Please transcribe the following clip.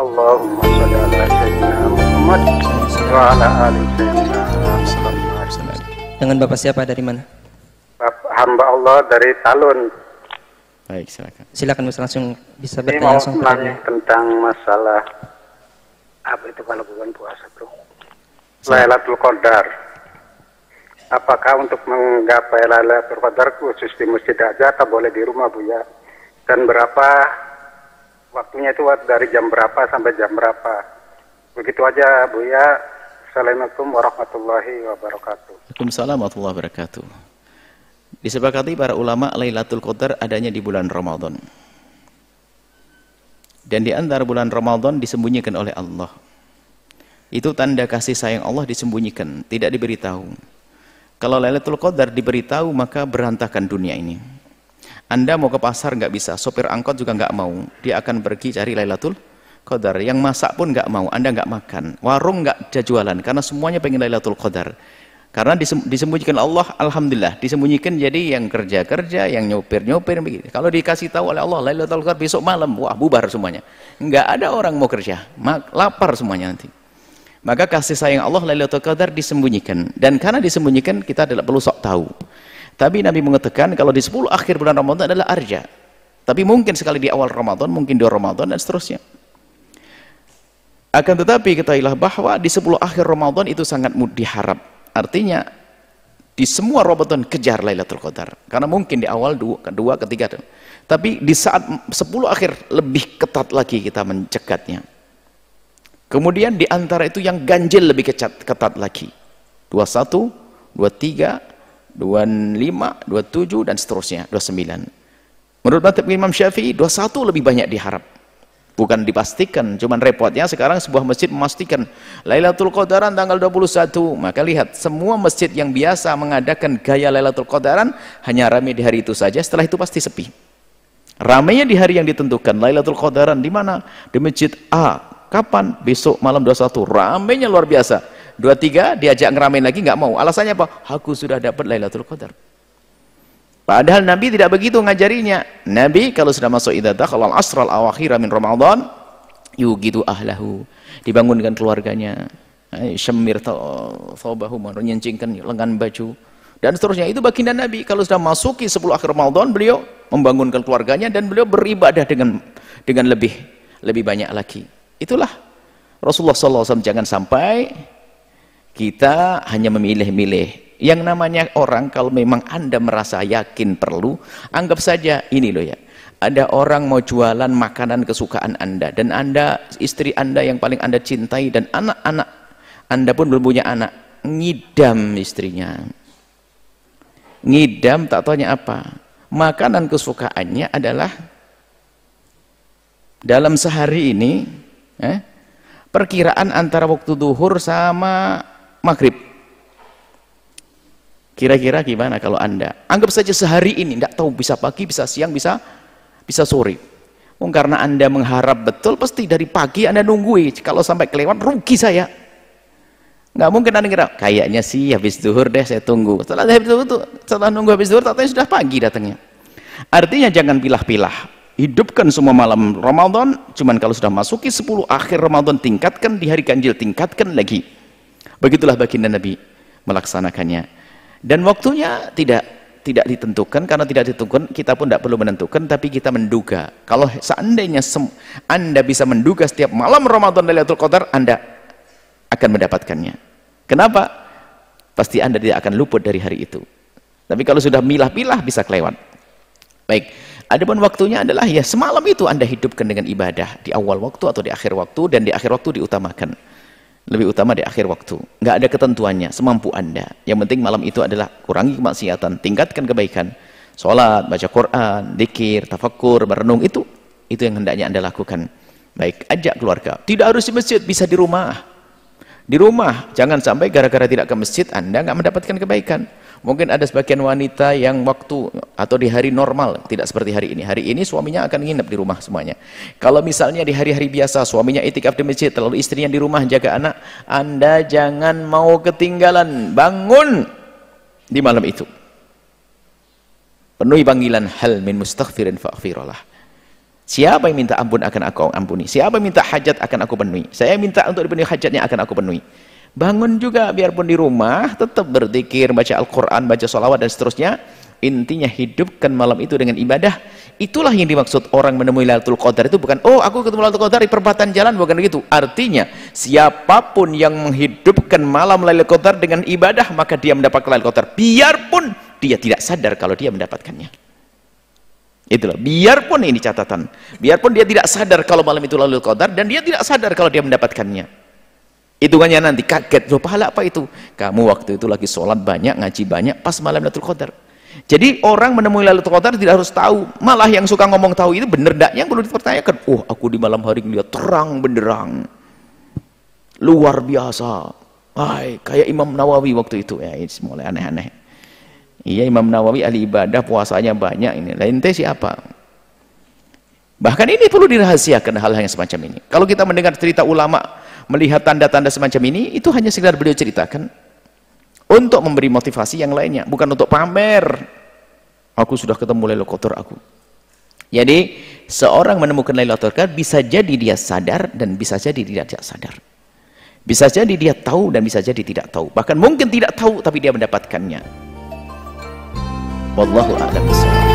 Allahumma sholli ala sayyidina Muhammad wa ala ali sayyidina Muhammad. Dengan Bapak siapa dari mana? Bapak hamba Allah dari Talun. Baik, silakan. Silakan Gus langsung bisa Ini bertanya mau langsung nanya tentang masalah apa itu kalau bulan puasa bro? Lailatul Qadar. Apakah untuk menggapai Lailatul Qadar khusus di masjid aja atau boleh di rumah Bu ya? Dan berapa waktunya itu dari jam berapa sampai jam berapa? Begitu aja Bu ya. Assalamualaikum warahmatullahi wabarakatuh. Waalaikumsalam warahmatullahi wabarakatuh. Disepakati para ulama Lailatul Qadar adanya di bulan Ramadan. Dan di antara bulan Ramadan disembunyikan oleh Allah. Itu tanda kasih sayang Allah disembunyikan, tidak diberitahu. Kalau Lailatul Qadar diberitahu maka berantakan dunia ini. Anda mau ke pasar nggak bisa, sopir angkot juga nggak mau. Dia akan pergi cari Lailatul Qadar. Yang masak pun nggak mau, Anda nggak makan. Warung nggak jualan karena semuanya pengen Lailatul Qadar. Karena disembunyikan Allah, Alhamdulillah. Disembunyikan jadi yang kerja-kerja, yang nyopir-nyopir. begitu. Kalau dikasih tahu oleh Allah, Lailatul Qadar besok malam, wah bubar semuanya. Nggak ada orang mau kerja, lapar semuanya nanti. Maka kasih sayang Allah Lailatul Qadar disembunyikan. Dan karena disembunyikan, kita tidak perlu sok tahu. Tapi Nabi mengatakan kalau di 10 akhir bulan Ramadan adalah arja. Tapi mungkin sekali di awal Ramadan, mungkin di Ramadan dan seterusnya. Akan tetapi ketahuilah bahwa di 10 akhir Ramadan itu sangat diharap. Artinya di semua Ramadan kejar Lailatul Qadar. Karena mungkin di awal dua, kedua, ketiga. Tapi di saat 10 akhir lebih ketat lagi kita mencekatnya. Kemudian di antara itu yang ganjil lebih ketat lagi. 21, 23, 25, 27 dan seterusnya, 29. Menurut Madhab Imam Syafi'i, 21 lebih banyak diharap. Bukan dipastikan, cuman repotnya sekarang sebuah masjid memastikan Lailatul Qadaran tanggal 21. Maka lihat, semua masjid yang biasa mengadakan gaya Lailatul Qadaran hanya ramai di hari itu saja, setelah itu pasti sepi. Ramainya di hari yang ditentukan, Lailatul Qadaran di mana? Di masjid A, Kapan? Besok malam 21. Ramainya luar biasa. 23 diajak ngeramein lagi nggak mau. Alasannya apa? Aku sudah dapat Lailatul Qadar. Padahal Nabi tidak begitu ngajarinya. Nabi kalau sudah masuk idadah kalau asral awakhir min Ramadan yugidu ahlahu. Dibangunkan keluarganya. Syamir thawbahu menyencingkan lengan baju dan seterusnya itu baginda Nabi kalau sudah masuki 10 akhir Ramadan beliau membangunkan keluarganya dan beliau beribadah dengan dengan lebih lebih banyak lagi Itulah Rasulullah SAW jangan sampai kita hanya memilih-milih. Yang namanya orang kalau memang Anda merasa yakin perlu, anggap saja ini loh ya. Ada orang mau jualan makanan kesukaan Anda dan Anda istri Anda yang paling Anda cintai dan anak-anak Anda pun belum punya anak, ngidam istrinya. Ngidam tak tanya apa. Makanan kesukaannya adalah dalam sehari ini eh, perkiraan antara waktu duhur sama maghrib. Kira-kira gimana kalau anda? Anggap saja sehari ini tidak tahu bisa pagi bisa siang bisa bisa sore. Oh, karena anda mengharap betul pasti dari pagi anda nunggui kalau sampai kelewat rugi saya. Nggak mungkin anda kira kayaknya sih habis duhur deh saya tunggu. Setelah habis duhur setelah nunggu habis duhur tatanya sudah pagi datangnya. Artinya jangan pilah-pilah. Hidupkan semua malam Ramadan cuman kalau sudah masuki 10 akhir Ramadan tingkatkan di hari ganjil tingkatkan lagi begitulah baginda Nabi melaksanakannya. Dan waktunya tidak tidak ditentukan. Karena tidak ditentukan kita pun tidak perlu menentukan. Tapi kita menduga. Kalau seandainya anda bisa menduga setiap malam Ramadan Lailatul Qadar anda akan mendapatkannya. Kenapa? pasti anda tidak akan luput dari hari itu. Tapi kalau sudah milah-milah bisa kelewat. Baik. Adapun waktunya adalah ya semalam itu Anda hidupkan dengan ibadah. Di awal waktu atau di akhir waktu dan di akhir waktu diutamakan. Lebih utama di akhir waktu. Enggak ada ketentuannya, semampu Anda. Yang penting malam itu adalah kurangi kemaksiatan, tingkatkan kebaikan. Salat, baca Quran, zikir, tafakkur, merenung itu itu yang hendaknya Anda lakukan. Baik, ajak keluarga. Tidak harus di masjid, bisa di rumah. Di rumah, jangan sampai gara-gara tidak ke masjid Anda nggak mendapatkan kebaikan. Mungkin ada sebagian wanita yang waktu atau di hari normal tidak seperti hari ini. Hari ini suaminya akan nginep di rumah semuanya. Kalau misalnya di hari-hari biasa suaminya itikaf di masjid, lalu istrinya di rumah jaga anak, Anda jangan mau ketinggalan. Bangun di malam itu. Penuhi panggilan hal min mustaghfirin fa'aghfirullah. Siapa yang minta ampun akan aku ampuni. Siapa yang minta hajat akan aku penuhi. Saya minta untuk dipenuhi hajatnya akan aku penuhi. Bangun juga biarpun di rumah tetap berzikir, baca Al-Qur'an, baca sholawat dan seterusnya. Intinya hidupkan malam itu dengan ibadah. Itulah yang dimaksud orang menemui Lailatul Qadar itu bukan oh aku ketemu Lailatul Qadar di perempatan jalan bukan begitu. Artinya siapa pun yang menghidupkan malam Lailatul Qadar dengan ibadah maka dia mendapatkan Lailatul Qadar biarpun dia tidak sadar kalau dia mendapatkannya. Itulah, biarpun ini catatan, biarpun dia tidak sadar kalau malam itu Lailatul Qadar dan dia tidak sadar kalau dia mendapatkannya. Hitungannya nanti kaget, loh pahala apa itu? Kamu waktu itu lagi sholat banyak, ngaji banyak, pas malam Lailatul Qadar. Jadi orang menemui Lailatul Qadar tidak harus tahu. Malah yang suka ngomong tahu itu benar enggak? Yang perlu dipertanyakan. Oh, aku di malam hari melihat terang benderang. Luar biasa. Hai, kayak Imam Nawawi waktu itu. Ya, ini mulai aneh-aneh. Iya Imam Nawawi ahli ibadah puasanya banyak ini. Lain teh siapa? Bahkan ini perlu dirahasiakan hal-hal yang semacam ini. Kalau kita mendengar cerita ulama melihat tanda-tanda semacam ini, itu hanya sekedar beliau ceritakan untuk memberi motivasi yang lainnya, bukan untuk pamer aku sudah ketemu Lailatul Qadar aku. Jadi seorang menemukan Lailatul Qadar bisa jadi dia sadar dan bisa jadi tidak sadar. Bisa jadi dia tahu dan bisa jadi tidak tahu. Bahkan mungkin tidak tahu tapi dia mendapatkannya. Wallahu a'lam